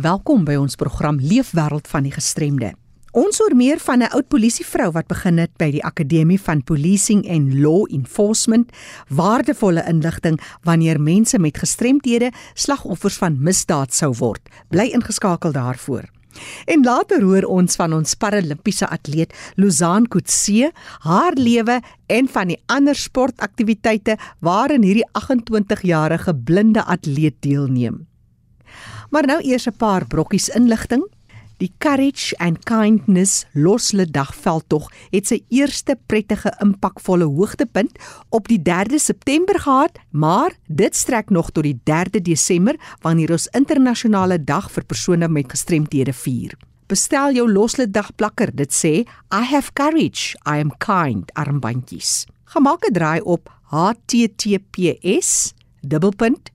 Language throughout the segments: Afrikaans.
Welkom by ons program Leefwêreld van die Gestremde. Ons hoor meer van 'n oud polisievrou wat begin het by die Akademie van Policing and Law Enforcement, waardevolle inligting wanneer mense met gestremthede slagoffers van misdaad sou word. Bly ingeskakel daarvoor. En later hoor ons van ons paralimpiese atleet Lozaan Kutse, haar lewe en van die ander sportaktiwiteite waarin hierdie 28-jarige blinde atleet deelneem. Maar nou eers 'n paar brokkies inligting. Die Courage and Kindness Loslede Dagveldtog het sy eerste prettige impakvolle hoogtepunt op die 3de September gehad, maar dit strek nog tot die 3de Desember wanneer ons internasionale dag vir persone met gestremthede vier. Bestel jou Loslede Dagplakker, dit sê I have courage, I am kind armbandjies. Gemaak 'n draai op https dubbelpunt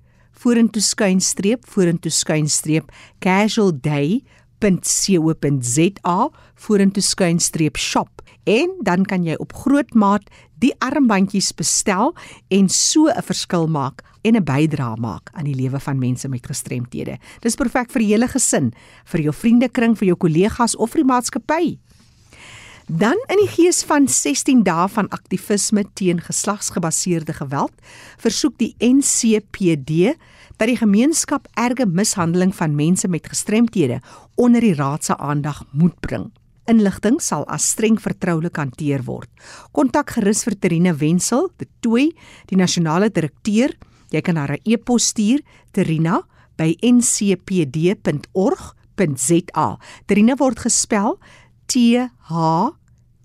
vorentoe skuinstreep vorentoe skuinstreep casualday.co.za vorentoe skuinstreep shop en dan kan jy op groot maat die armbandjies bestel en so 'n verskil maak en 'n bydrae maak aan die lewe van mense met gestremthede. Dis perfek vir die hele gesin, vir jou vriendekring, vir jou kollegas of vir die maatskappy. Dan in die gees van 16 dae van aktivisme teen geslagsgebaseerde geweld, versoek die NCPD dat die gemeenskap erge mishandeling van mense met gestremthede onder die raad se aandag moet bring. Inligting sal as streng vertroulik hanteer word. Kontak gerus vir Terine Wenzel, die Tooi, die nasionale direkteur. Jy kan haar 'n e-pos stuur, terina@ncpd.org.za. Terina word gespel T H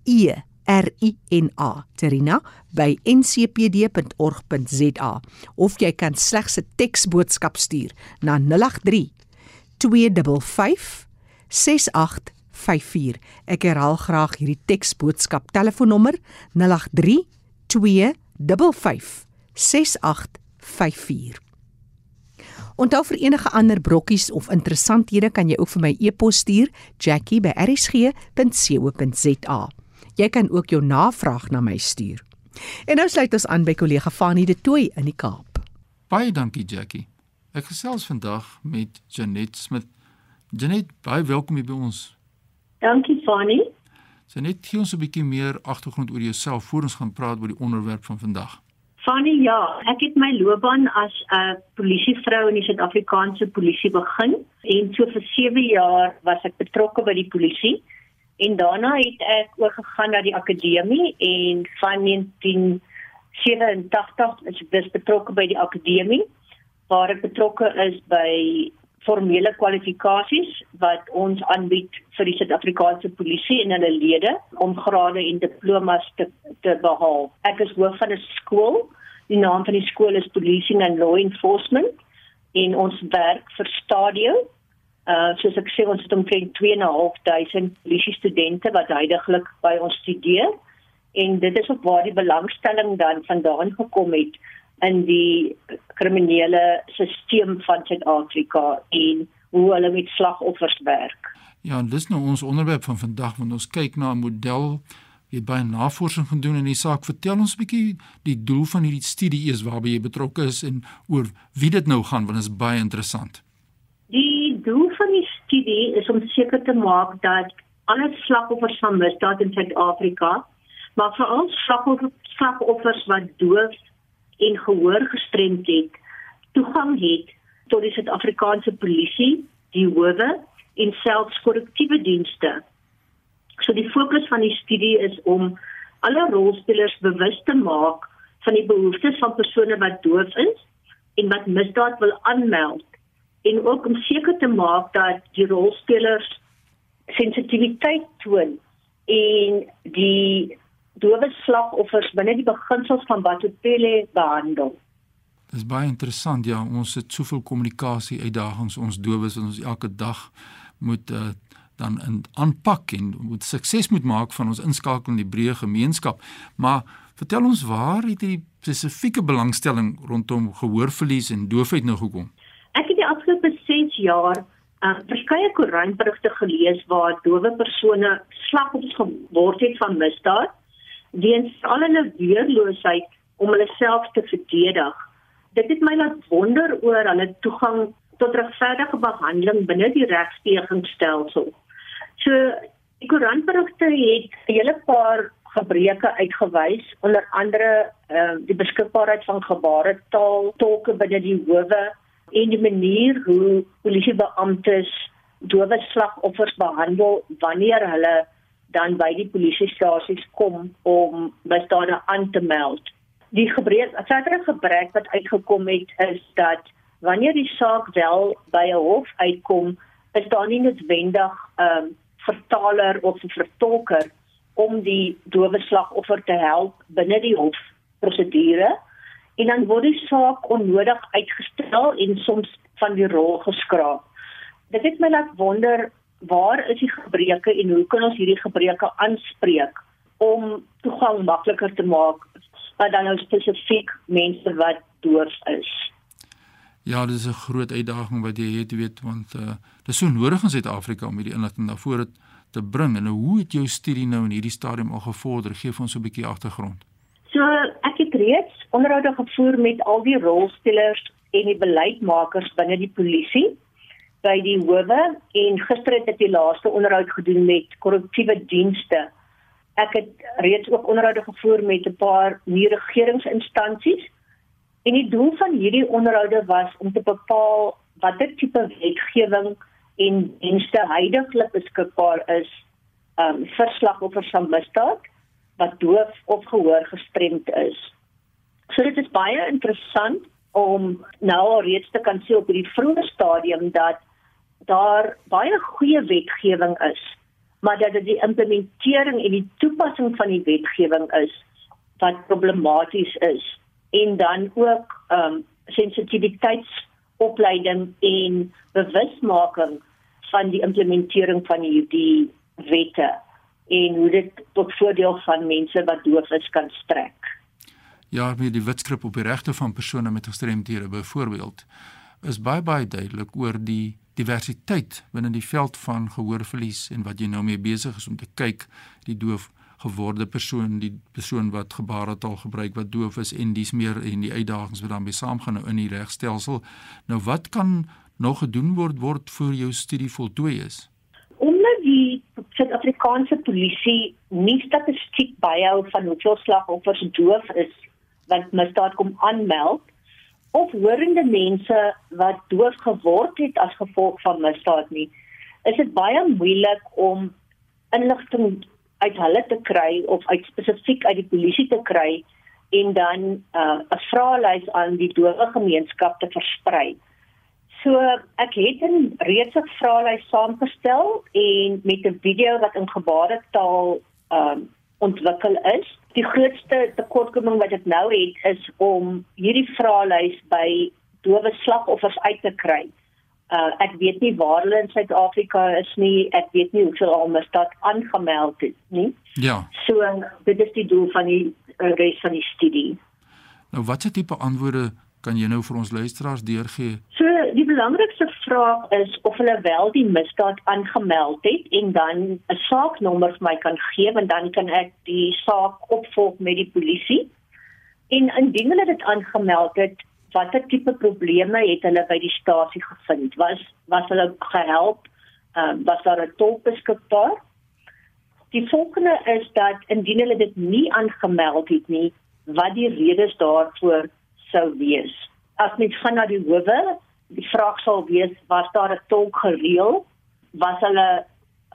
E R I N A Terina by ncpd.org.za of jy kan slegs 'n teksboodskap stuur na 083 255 6854. Ek herhaal graag hierdie teksboodskap telefoonnommer 083 255 6854. Onthou vir enige ander brokkies of interessanthede kan jy ook vir my e-pos stuur jackie@rsg.co.za. Jy kan ook jou navraag na my stuur. En nou sluit ons aan by kollega Fanie De Tooy in die Kaap. Baie dankie Jackie. Ek gesels vandag met Janet Smit. Janet, baie welkom hier by ons. Dankie Fanie. Janet, gee ons 'n bietjie meer agtergrond oor jouself voor ons gaan praat oor die onderwerp van vandag. Fanie, ja, ek het my loopbaan as 'n uh, polisievrou in die Suid-Afrikaanse polisie begin en so vir 7 jaar was ek betrokke by die polisie En daarna het ek oorgegaan na die akademie en van 1987 is ek betrokke by die akademie waar ek betrokke is by formele kwalifikasies wat ons aanbied vir die Suid-Afrikaanse polisie en hulle lede om grade en diplomas te te behaal. Ek is hoof van 'n skool. Die naam van die skool is Policing and Law Enforcement en ons werk vir stadio Uh soos ek sê ons het omtrent 2.500 polisie studente wat heidaglik by ons studeer en dit is ook waar die belangstelling dan vandaan gekom het in die kriminele stelsel van Suid-Afrika en hoe hulle met slagoffers werk. Ja, en dis nou ons onderwerp van vandag want ons kyk na 'n model jy het baie navorsing gedoen in die saak. Vertel ons 'n bietjie die doel van hierdie studie is waarby jy betrokke is en oor wie dit nou gaan want dit is baie interessant studie is om seker te maak dat alle slagoffers van misdaad in Suid-Afrika, maar veral slagoffers wat doof en gehoor gestremd het, toegang het tot die Suid-Afrikaanse polisie, die howe en selfs korrektiewe dienste. So die fokus van die studie is om alle rolspelers bewus te maak van die behoeftes van persone wat doof is en wat misdaad wil aanmeld en ook om seker te maak dat die rolspelers sensitiwiteit toon en die dowe slagoffers binne die beginsels van Batopele behandel. Dit is baie interessant ja, ons het soveel kommunikasie uitdagings ons dowes wat ons elke dag moet uh, dan in aanpak en moet sukses moet maak van ons inskakeling in die breë gemeenskap. Maar vertel ons waar het die spesifieke belangstelling rondom gehoorverlies en doofheid nou gekom? Afgelope 6 jaar uh, verskeie koerantberigte gelees waar dowe persone slagoffers geword het van misdaad weens al hulle weerloosheid om hulle self te verdedig. Dit het my laat wonder oor hulle toegang tot regverdige behandeling binne die regspegingsstelsel. So die koerantberigte het 'n hele paar gebreke uitgewys, onder andere uh, die beskikbaarheid van gebaretaal, tolke binne die howe en die manier hoe polisiebeamptes dowe slagoffers behandel wanneer hulle dan by die polisiestasies kom om misdade aan te meld. Die gebrek, 'n gebrek wat uitgekom het is dat wanneer die saak wel by 'n hof uitkom, is daar nie noodwendig 'n um, vertaler of 'n vertolker om die dowe slagoffer te help binne die hofprosedure en dan word die saak onnodig uitgestel en soms van die rol geskraap. Dit het my laat wonder waar is die gebreke en hoe kan ons hierdie gebreke aanspreek om toegang makliker te maak vir dan nou spesifiek mense wat doof is. Ja, dit is 'n groot uitdaging wat jy het weet want uh dis so nodig in Suid-Afrika om hierdie inligting na vore te bring. En hoe het jou studie nou in hierdie stadium al gevorder? Gee vir ons 'n bietjie agtergrond. Reeds onderhoude gevoer met al die rolspelers en die beleidsmakers binne die polisie by die howe en gister het ek die laaste onderhoud gedoen met korrektiewe dienste. Ek het reeds ook onderhoude gevoer met 'n paar nie regeringsinstansies En die doel van hierdie onderhoude was om te bepaal watter tipe wetgewing en dienste heidaglik beskikbaar is um vir slagoffers van misdaad wat doof of gehoor gestremd is. So dit is baie interessant om nou al reeds te kan sien op hierdie vroeë stadium dat daar baie goeie wetgewing is, maar dat dit die implementering en die toepassing van die wetgewing is wat problematies is en dan ook ehm um, sensitiwiteitsopleiding en bewusmaking van die implementering van hierdie wette en hoe dit tot voordeel van mense wat doof is kan strek. Ja, wie die wetskrip op die regte van persone met gestremdhede byvoorbeeld is baie baie duidelik oor die diversiteit binne die veld van gehoorverlies en wat jy nou mee besig is om te kyk die doof geworde persoon, die persoon wat gebaretaal gebruik wat doof is en dis meer en die uitdagings wat daarmee saamgaan nou in die regstelsel. Nou wat kan nog gedoen word word voor jou studie voltooi is? Omdat die Suid-Afrikaanse polisie nie statistiek byhou van hoeveel slagoffers doof is wat misdaad kom aanmeld of hoorende mense wat doof geword het as gevolg van misdaad nie, is dit baie moeilik om inligting uit hulle te kry of uit spesifiek uit die polisie te kry en dan 'n uh, vraelys aan die dowe gemeenskap te versprei. So ek het 'n reeds 'n vraelys saamgestel en met 'n video wat in gebaretaal um ontwikkel is. Die grootste tekortkoming wat ek nou het is om hierdie vraelys by dowe slagoffers uit te kry. Uh, ek weet nie waar hulle in Suid-Afrika is nie. Ek weet nie hoeveel al misdaad aangemeld is nie. Ja. So dit is die doel van die uh, res van die studie. Nou watse tipe antwoorde kan jy nou vir ons luisteraars deurgee? So die belangrikste vraag is of hulle wel die misdaad aangemeld het en dan 'n saaknommer vir my kan gee en dan kan ek die saak opvolg met die polisie. En indien hulle dit aangemeld het, watter tipe probleme het hulle by die stasie gevind? Was was hulle gehelp? Ehm uh, was daar 'n tolk beskikbaar? Die volgende is dat indien hulle dit nie aangemeld het nie, wat die redes daarvoor sou wees. As mens gaan na die howe, die vraag sal wees, was daar 'n tolk gereël? Was hulle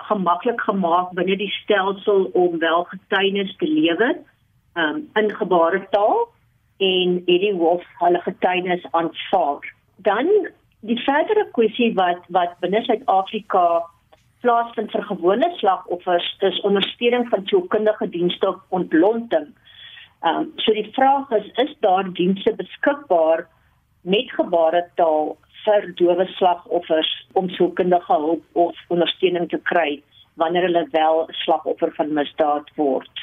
gemaklik gemaak binne die stelsel om wel getuienis te lewer um, in gebaretaal? en hierdie hof hulle getuienis aanvaar. Dan die verdere kwessie wat wat binne Suid-Afrika plaasvind vir gewone slagoffers is ondersteuning van sielkundige dienste op ontlonting. Ehm um, so die vraag is is daar dienste beskikbaar met gebaretaal vir dowe slagoffers om sielkundige hulp of ondersteuning te kry wanneer hulle wel slagoffer van misdaad word?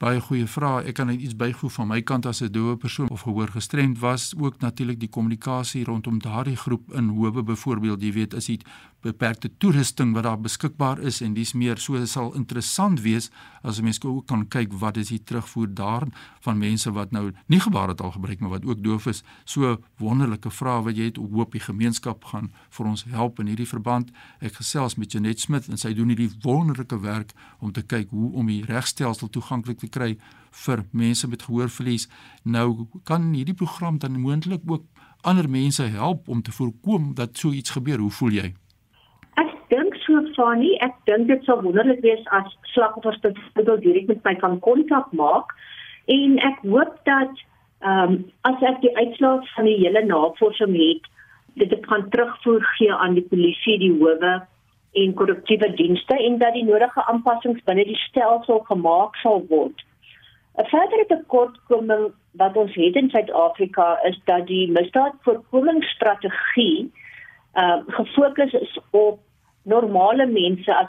Baie goeie vrae. Ek kan net iets byvoeg van my kant as 'n doewe persoon of gehoor gestremd was, ook natuurlik die kommunikasie rondom daardie groep in howe byvoorbeeld, jy weet, is dit beperkte toerusting wat daar beskikbaar is en dis meer so sal interessant wees as 'n mens ook kan kyk wat is die terugvoer daar van mense wat nou nie gebaretaal gebruik maar wat ook doof is. So wonderlike vrae wat jy het. Hoop die gemeenskap gaan vir ons help in hierdie verband. Ek gesels met Janet Smit en sy doen hierdie wonderlike werk om te kyk hoe om die regstelsel toeganklik te kry vir mense met gehoorverlies. Nou kan hierdie program dan moontlik ook ander mense help om te voorkom dat so iets gebeur. Hoe voel jy? so Fanny, ek dink dit sou wonderlik wees as slagoffers dit direk met my kan kontak maak en ek hoop dat ehm um, as ek die uitslae van die hele navorsing het, dit kan terugvoer gee aan die polisie, die howe en korrektiewe dienste en dat die nodige aanpassings binne die stelsel gemaak sal word. 'n Verdere tekortkoming wat ons het in Suid-Afrika is dat die misdaadvoorkomingsstrategie uh gefokus is op normale mense as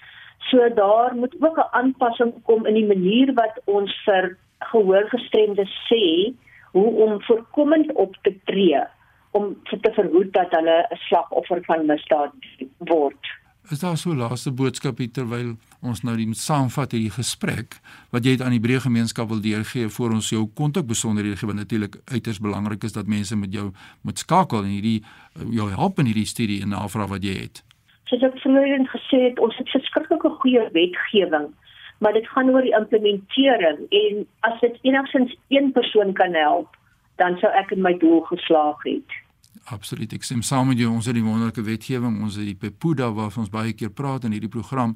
so daar moet ook 'n aanpassing kom in die manier wat ons vir gehoorgestremdes sê hoe om voorkomend op te tree om te verhoed dat hulle 'n slagoffer van misdaad word. Is daar so laaste boodskap hier terwyl ons nou die saamvat hierdie gesprek wat jy het aan die breë gemeenskap wil deurgee voor ons jou kontak besonderhede gee want natuurlik uiters belangrik is dat mense met jou moet skakel en hierdie jou help in hierdie studie en navraag wat jy het soos ek vroeër gesê het, ons het verskriklike goeie wetgewing, maar dit gaan oor die implementering en as dit enigstens een persoon kan help, dan sou ek in my doel geslaag het. Absoluut. Ek stem saam met jou. Ons het die wonderlike wetgewing, ons het die Pepuda waarvan ons baie keer praat in hierdie program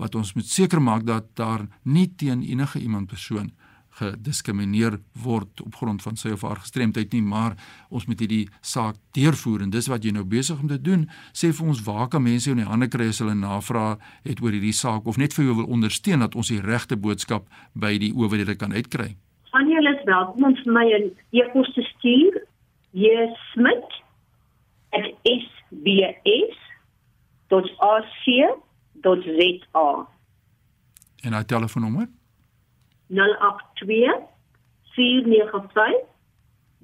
wat ons moet seker maak dat daar nie teen enige iemand persoon gediskrimineer word op grond van sy of haar gestremdheid nie, maar ons moet hierdie saak deurvoer en dis wat jy nou besig om te doen. Sê vir ons waar kan mense jou in die hande kry as hulle navraag het oor hierdie saak of net vir jou wil ondersteun dat ons die regte boodskap by die owerhede kan uitkry. Van julle is welkom om vir my 'n e-pos te stuur. Jesmit @ sbs.ac.za. En hy telefoonnommer 082 082 495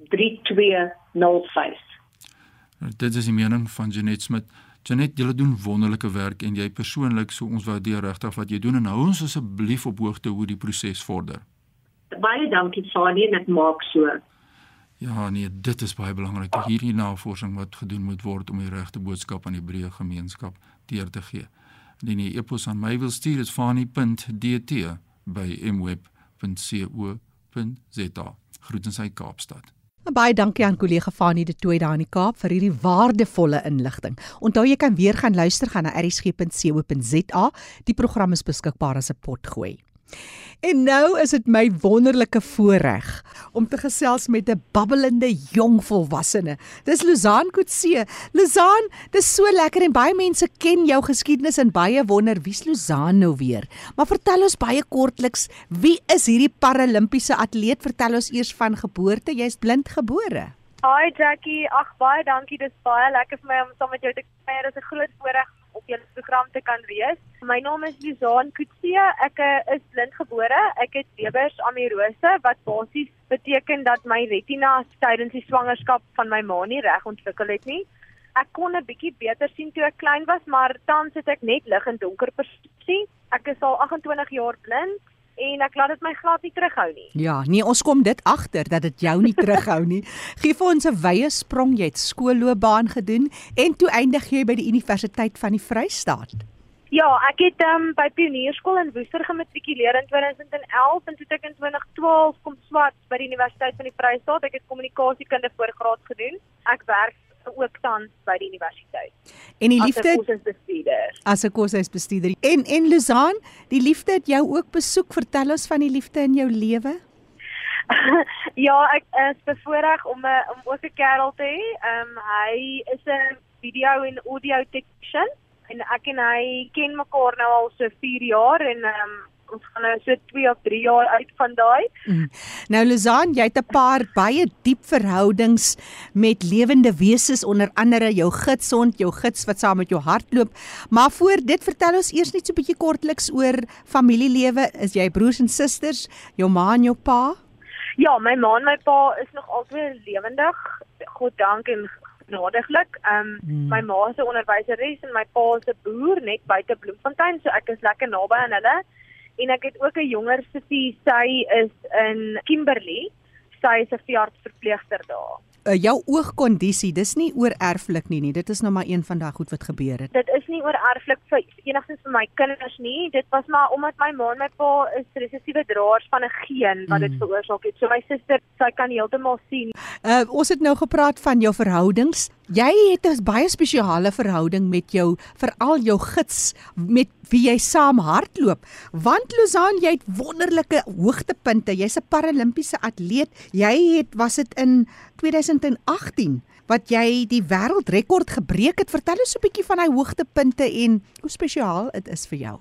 3205. Dit is die mening van Janet Smit. Janet, jy doen wonderlike werk en jy persoonlik so ons waardeer regtig wat jy doen en hou ons asseblief op hoogte hoe die proses vorder. Baie dankie Fanie, dit maak so. Ja, nee, dit is baie belangrik. Hierdie navorsing wat gedoen moet word om die regte boodskap aan die breë gemeenskap deur te gee. Indien jy e-pos aan my wil stuur, is www.rsg.co.za. Groetens uit Kaapstad. Baie dankie aan kollega Fanie de Tooi daar in die Kaap vir hierdie waardevolle inligting. Onthou jy kan weer gaan luister gaan na rsg.co.za. Die program is beskikbaar as 'n potgooi. En nou is dit my wonderlike voorreg om te gesels met 'n babbelende jong volwassene. Dis Luzan Kutse. Luzan, dis so lekker en baie mense ken jou geskiedenis en baie wonder wie's Luzan nou weer. Maar vertel ons baie kortliks, wie is hierdie paralimpiese atleet? Vertel ons eers van geboorte. Jy's blind gebore. Hi Jackie, ag baie dankie. Dis baie lekker vir my om saam met jou te kuier. Dit is 'n groot voorreg op julle program te kan wees. My naam is Lizaan Kutse. Ek is blindgebore. Ek het Webers amirose wat basies beteken dat my retina tydens die swangerskap van my ma nie reg ontwikkel het nie. Ek kon 'n bietjie beter sien toe ek klein was, maar tans het ek net lig en donker perspeksie. Ek is al 28 jaar blind en ek laat dit my glad nie terughou nie. Ja, nee, ons kom dit agter dat dit jou nie terughou nie. Gee vir ons 'n wye sprong, jy het skoolloopbaan gedoen en toe eindig jy by die Universiteit van die Vrystaat. Ja, ek het um, by Pionierskool in Woester gematrikuleer in 2011 en toe ek in 2012 kom swat by die Universiteit van die Vrystaat. Ek het kommunikasiekunde voorgraad gedoen. Ek werk ook tans by die universiteit. En die liefde as 'n koshuisbestuurder. As 'n koshuisbestuurder. En en Luzaan, die liefde het jou ook besoek. Vertel ons van die liefde in jou lewe. ja, ek is bevoorreg om 'n eh, om ook 'n kerel te hê. Ehm um, hy is 'n video en audio technician en ek en hy ken mekaar nou al so 4 jaar en ehm um, ons gaan nou so 2 of 3 jaar uit van daai. Mm. Nou Lizaan, jy het 'n paar baie diep verhoudings met lewende wesens onder andere jou gidshond, jou gids wat saam met jou hardloop. Maar voor dit vertel ons eers net so 'n bietjie kortliks oor familielewe. Is jy broers en susters, jou ma en jou pa? Ja, my ma en my pa is nog altyd lewendig. God dank en genadiglik. Ehm um, hmm. my ma 'n onderwyseres en my pa 'n boer net buite Bloemfontein, so ek is lekker naby aan hulle. En ek het ook 'n jonger sussie, sy is in Kimberley. Sy is 'n veeartsverpleegster daar uh, jou oogkondisie, dis nie oorerflik nie nie. Dit is nou maar een van daai goed wat gebeur het. Dit is nie oorerflik vir enigstens vir my kinders nie. Dit was maar omdat my ma en my pa is resessiewe draers van 'n geen wat dit mm. veroorsaak het. So my suster, sy kan heeltemal sien. Uh ons het nou gepraat van jou verhoudings. Jy het 'n baie spesiale verhouding met jou veral jou gids met wie jy saam hardloop. Want Lozaan, jy het wonderlike hoogtepunte. Jy's 'n paralimpiese atleet. Jy het was dit in 2018 wat jy die wêreldrekord gebreek het. Vertel ons 'n bietjie van daai hoogtepunte en hoe spesiaal dit is vir jou.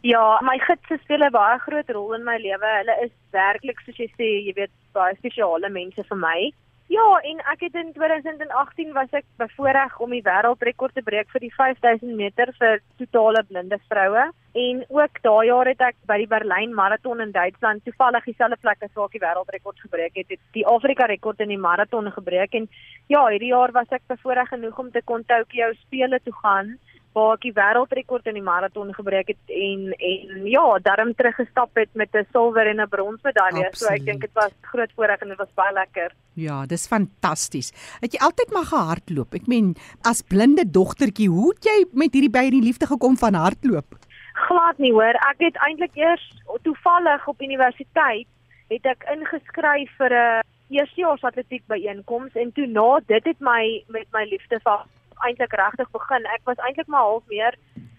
Ja, my gidse speel 'n baie groot rol in my lewe. Hulle is werklik soos jy sê, jy weet, baie spesiale mense vir my. Ja, en ek het in 2018 was ek bevoorreg om die wêreldrekord te breek vir die 5000 meter vir totale blinde vroue. En ook daai jaar het ek by die Berlyn maraton in Duitsland toevallig dieselfde plek as waar ek die wêreldrekord gebreek het, het die Afrika rekord in die maraton gebreek en ja, hierdie jaar was ek bevoorreg genoeg om te kon Tokyo spele toe gaan waar ek die wêreldrekord in die maraton gebreek het en en ja, daarom teruggestap het met 'n silwer en 'n bronsmedalje. So ek dink dit was groot voorreg en dit was baie lekker. Ja, dis fantasties. Het jy altyd maar gehardloop? Ek meen, as blinde dogtertjie, hoe het jy met hierdie by die liefde gekom van hardloop? Glad nie hoor. Ek het eintlik eers toevallig op universiteit het ek ingeskryf vir 'n eerstejaars atletiek byeenkoms en toe na dit het my met my liefde vir eintlik regtig begin. Ek was eintlik maar half meer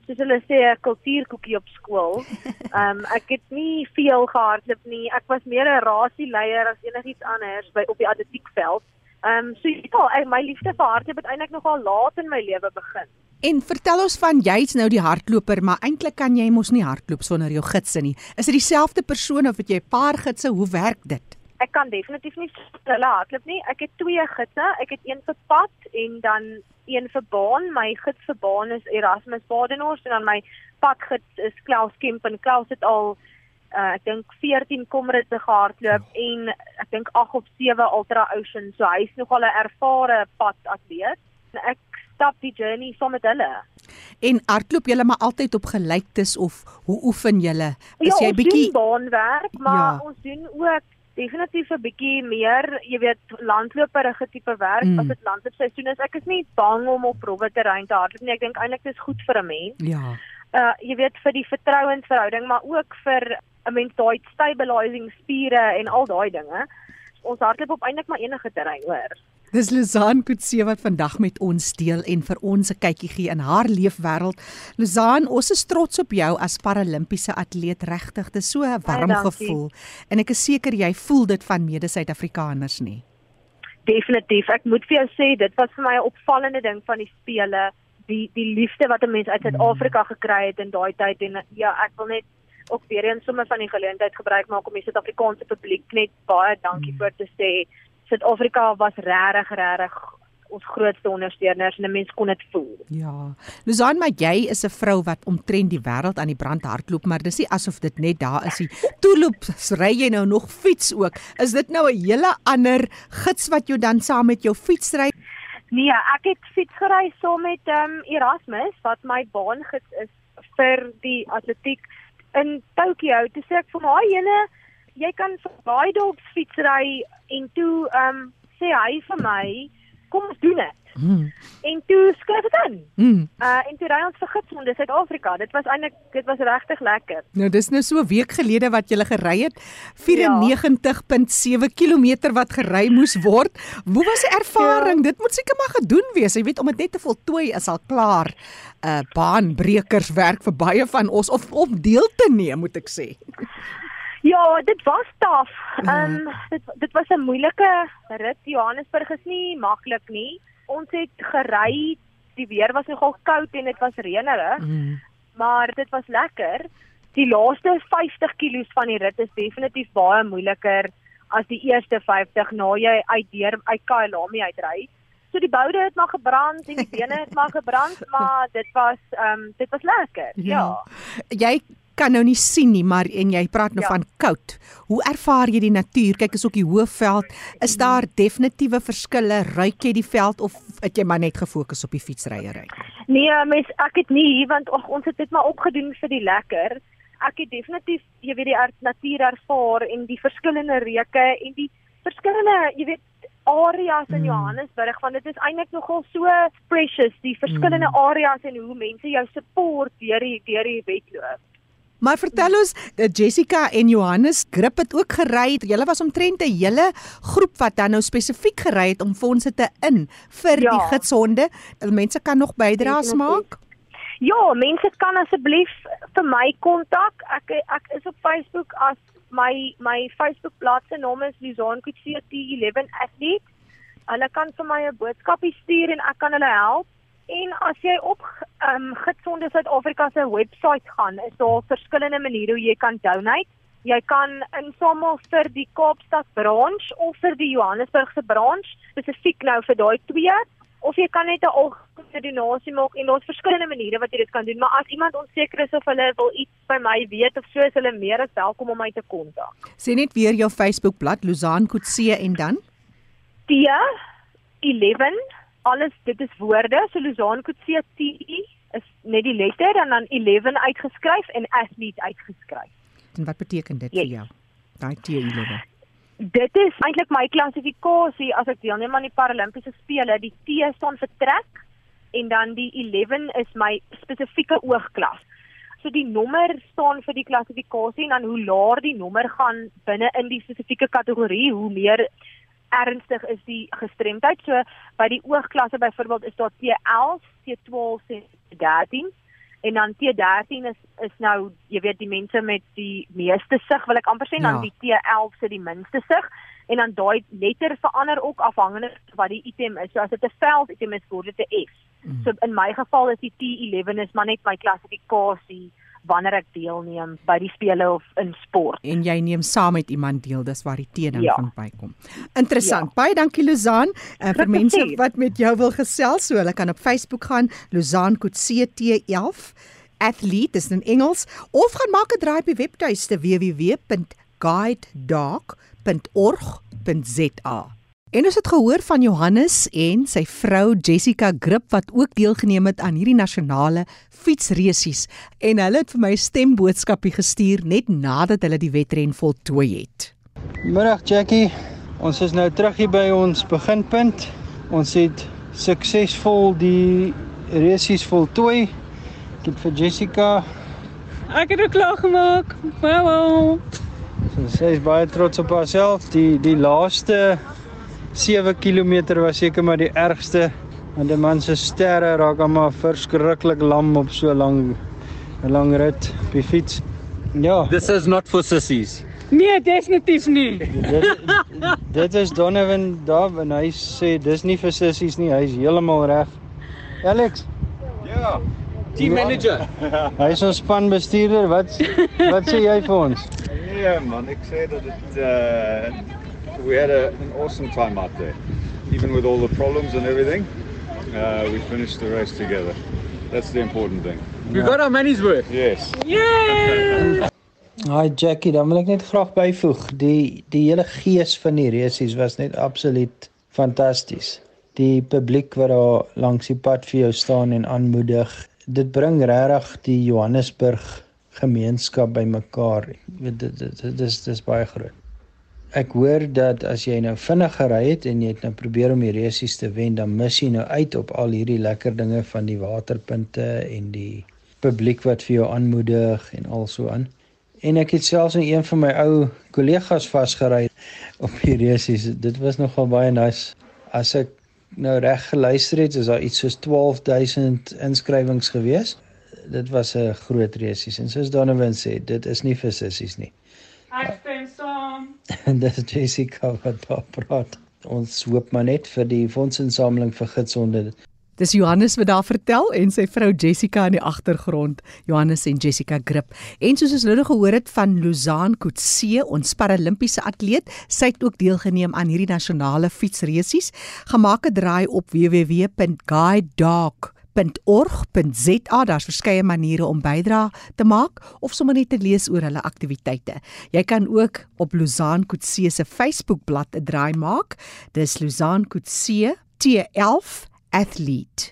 soos hulle sê 'n kultuurkoekie op skool. Ehm um, ek het nie veel gehardloop nie. Ek was meer 'n rasieleier as enigiets anders by op die atletiekveld. Ehm um, so ja, my liefde vir hardloop het eintlik nogal laat in my lewe begin. En vertel ons van jy's nou die hardloper, maar eintlik kan jy mos nie hardloop sonder jou gidse nie. Is dit dieselfde persoon of het jy 'n paar gidse? Hoe werk dit? Ek kan definitief nie hulle hardloop nie. Ek het twee gidse. Ek het een vir pad en dan een vir baan. My gids vir baan is Erasmus Badenhorst en dan my padgids is Klaus Kemp en Klaus het al uh, ek dink 14 komritte gehardloop ja. en ek dink 8 of 7 ultra ocean. So hy's nogal 'n ervare padatleet. Ek stap die journey saam met hulle. En hardloop julle maar altyd op gelyktes of hoe oefen julle? Is ja, jy bietjie baanwerk, maar ja. ons doen ook definitief 'n bietjie meer, jy weet, landloperige tipe werk mm. as dit landloopseisoen is. Ek is nie bang om op rowwe terrein te hardloop nie. Ek dink eintlik dit is goed vir 'n mens. Ja. Uh jy weet vir die vertrouensverhouding, maar ook vir 'n mens daai stabilizing spiere en al daai dinge. Ons hardloop op eintlik maar enige terrein, hoor. Dis Lizaan Kutse wat vandag met ons deel en vir ons 'n kykie gee in haar leefwêreld. Lizaan, ons is trots op jou as paralimpiese atleet regtig. Dit is so 'n warm Ay, gevoel en ek is seker jy voel dit van mede-Suid-Afrikaners nie. Definitief. Ek moet vir jou sê dit was vir my 'n opvallende ding van die spele, die die liefde wat 'n mens uit Suid-Afrika gekry het in daai tyd en ja, ek wil net ook weer eens sommer van die geleentheid gebruik maak om die Suid-Afrikaanse publiek net baie dankie mm. vir te sê Suid-Afrika was regtig regtig ons grootste ondersteuners en 'n mens kon dit voel. Ja. Luzan, maar jy is 'n vrou wat omtrent die wêreld aan die brand hardloop, maar dis nie asof dit net daar is nie. Toeloop, ry jy nou nog fiets ook? Is dit nou 'n hele ander gids wat jou dan saam met jou fiets ry? Nee, ek het fiets gery saam met ehm um, Erasmus wat my baangids is vir die atletiek in Tokio. Toe sê ek vir my, "Jene, jy kan vir baie dalk fietsry en toe ehm um, sê hy vir my kom ons doen dit. Mm. En toe skryf dit in. Mm. Uh en toe ry ons vir gids in Suid-Afrika. Dit was eintlik dit was regtig lekker. Nou dis nou so 'n week gelede wat jy gery het. 94.7 ja. km wat gery moes word. Hoe was die ervaring? Ja. Dit moet seker maar gedoen wees. Jy weet om dit net te voltooi is al klaar. Uh baanbrekers werk vir baie van ons of om deel te neem, moet ek sê. Ja, dit was taaf. Ehm um, dit dit was 'n moeilike rit. Johannesburg is nie maklik nie. Ons het gery. Die weer was nogal koud en dit was reënerig. Mm. Maar dit was lekker. die laaste 50 kg van die rit is definitief baie moeiliker as die eerste 50 na jy uit deur uit Kyalami uitry. So die boude het maar gebrand en die bene het maar gebrand, maar dit was ehm um, dit was lekker. Ja. ja. Jy kan nou nie sien nie, maar en jy praat nou ja. van koud. Hoe ervaar jy die natuur? Kyk, is ook die Hoëveld. Is daar definitiewe verskille? Ruik jy die veld of het jy maar net gefokus op die fietsryery? Nee, mens ek het nie want och, ons het dit maar opgedoen vir die lekker. Ek het definitief, jy weet die natuur ervaar en die verskillende reuke en die verskillende, jy weet areas in mm. Johannesburg want dit is eintlik nogal so precious die verskillende mm. areas en hoe mense jou support deur die deur die wedloop. Maar vertel ons, dat Jessica en Johannes grip het ook gery. Julle was omtrent 'n hele groep wat dan nou spesifiek gery het om fondse te in vir ja. die gidshonde. Mense kan nog bydraes maak. Ja, mense kan asseblief vir my kontak. Ek ek is op Facebook as my my Facebook bladsy naam is Lizaan Kutsie T11 athlete. Hulle kan vir my 'n boodskapie stuur en ek kan hulle help. En as jy op ehm um, Gitsonde Suid-Afrika se webwerf gaan, is daar verskillende maniere hoe jy kan donate. Jy kan insamel vir die Kaapstad branch of vir die Johannesburgse branch, spesifiek nou vir daai twee, of jy kan net 'n algemene donasie maak en daar's verskillende maniere wat jy dit kan doen, maar as iemand onseker is of hulle wil iets by my weet of so, is hulle meer as welkom om my te kontak. Sien net weer jou Facebook bladsy Luzan Kutse en dan T 11 alles dit is woorde so Luzan Kutse T is net die letter en dan 11 uitgeskryf en athlete uitgeskryf. En wat beteken dit yes. vir jou? Daai T11. Dit is eintlik my klassifikasie as ek deelneem aan die Paralimpiese spele. Die T staan vir trek en dan die 11 is my spesifieke oogklas. So die nommer staan vir die klassifikasie en dan hoe laer die nommer gaan binne in die spesifieke kategorie, hoe meer ernstig is die gestremdheid. So by die oogklasse byvoorbeeld is daar T11, T12 en T13 en dan T13 is is nou jy weet die mense met die meeste sig wil ek amper sê ja. dan die T11 se die minste sig en dan daai letter verander ook afhangende wat die item is. So as dit 'n veld item is, word dit 'n F. Mm. So in my geval is die T11 is maar net my klassifikasie wanneer ek deelneem by die spele of in sport. En jy neem saam met iemand deel, dis waar die teening ja. van bykom. Interessant. Ja. Baie dankie Lozaan. En vir mense wat met jou wil gesels, so hulle kan op Facebook gaan, Lozaan Kutse T11 athlete is in Engels of gaan maak 'n draai op die webtuiste www.guidedark.org.za. En ons het gehoor van Johannes en sy vrou Jessica Grip wat ook deelgeneem het aan hierdie nasionale fietsresies en hulle het vir my 'n stemboodskapie gestuur net nadat hulle die wedren voltooi het. Middag Jackie, ons is nou terug hier by ons beginpunt. Ons het suksesvol die resies voltooi. Ek het vir Jessica Ek het dit klaar gemaak. Wow. So, sy is baie trots op haarself. Die die laaste 7 km was seker maar die ergste want 'n man se sterre raak hom maar verskriklik lam op so lank 'n lang rit op die fiets. Ja. This is not for sissies. Nee, definitief nie. dit, dit is Donovan daar en hy sê dis nie vir sissies nie, hy's heeltemal reg. Alex. Ja. Team manager. hy is ons spanbestuurder. Wat wat sê jy vir ons? Nee man, ek sê dat dit uh we had a, an awesome time out there. Even with all the problems and everything, uh, we finished the race together. That's the important thing. We got our money's worth. Yes. Yay! Hi Jackie, dan wil ek net graag byvoeg, die die hele gees van die resies was net absoluut fantasties. Die publiek wat daar langs die pad vir jou staan en aanmoedig, dit bring regtig die Johannesburg gemeenskap bymekaar. Dit dit dit is dis baie groot ek hoor dat as jy nou vinnig gery het en jy het nou probeer om die resies te wen, dan mis jy nou uit op al hierdie lekker dinge van die waterpunte en die publiek wat vir jou aanmoedig en also aan. En ek het selfs in een van my ou kollegas vasgery op die resies. Dit was nogal baie nice. As ek nou reg geluister het, is daar iets soos 12000 inskrywings gewees. Dit was 'n groot resies en soos Donovan sê, dit is nie vir sissies nie. Ek dis Jessica wat daar praat. Ons hoop maar net vir die fondsinsameling vir gidshonde Dis Johannes wat daar vertel en sy vrou Jessica in die agtergrond. Johannes en Jessica Grip. En soos ons nou gehoor het van Luzaan Kutse, ons paralimpiese atleet, sy het ook deelgeneem aan hierdie nasionale fietsresies. Gemaak 'n draai op www.guidedog.org.za. Daar's verskeie maniere om bydra te maak of sommer net te lees oor hulle aktiwiteite. Jy kan ook op Luzaan Kutse se Facebookblad 'n draai maak. Dis Luzaan Kutse T11 athlete.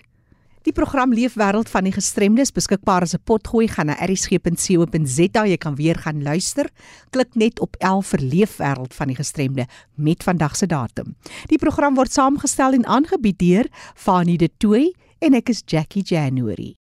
Die program Leefwêreld van die Gestremdes beskikbaar as 'n potgooi gaan na erisg.co.za. Jy kan weer gaan luister. Klik net op 11 vir Leefwêreld van die Gestremde met vandag se datum. Die program word saamgestel en aangebied deur Fanie De Tooy en ek is Jackie January.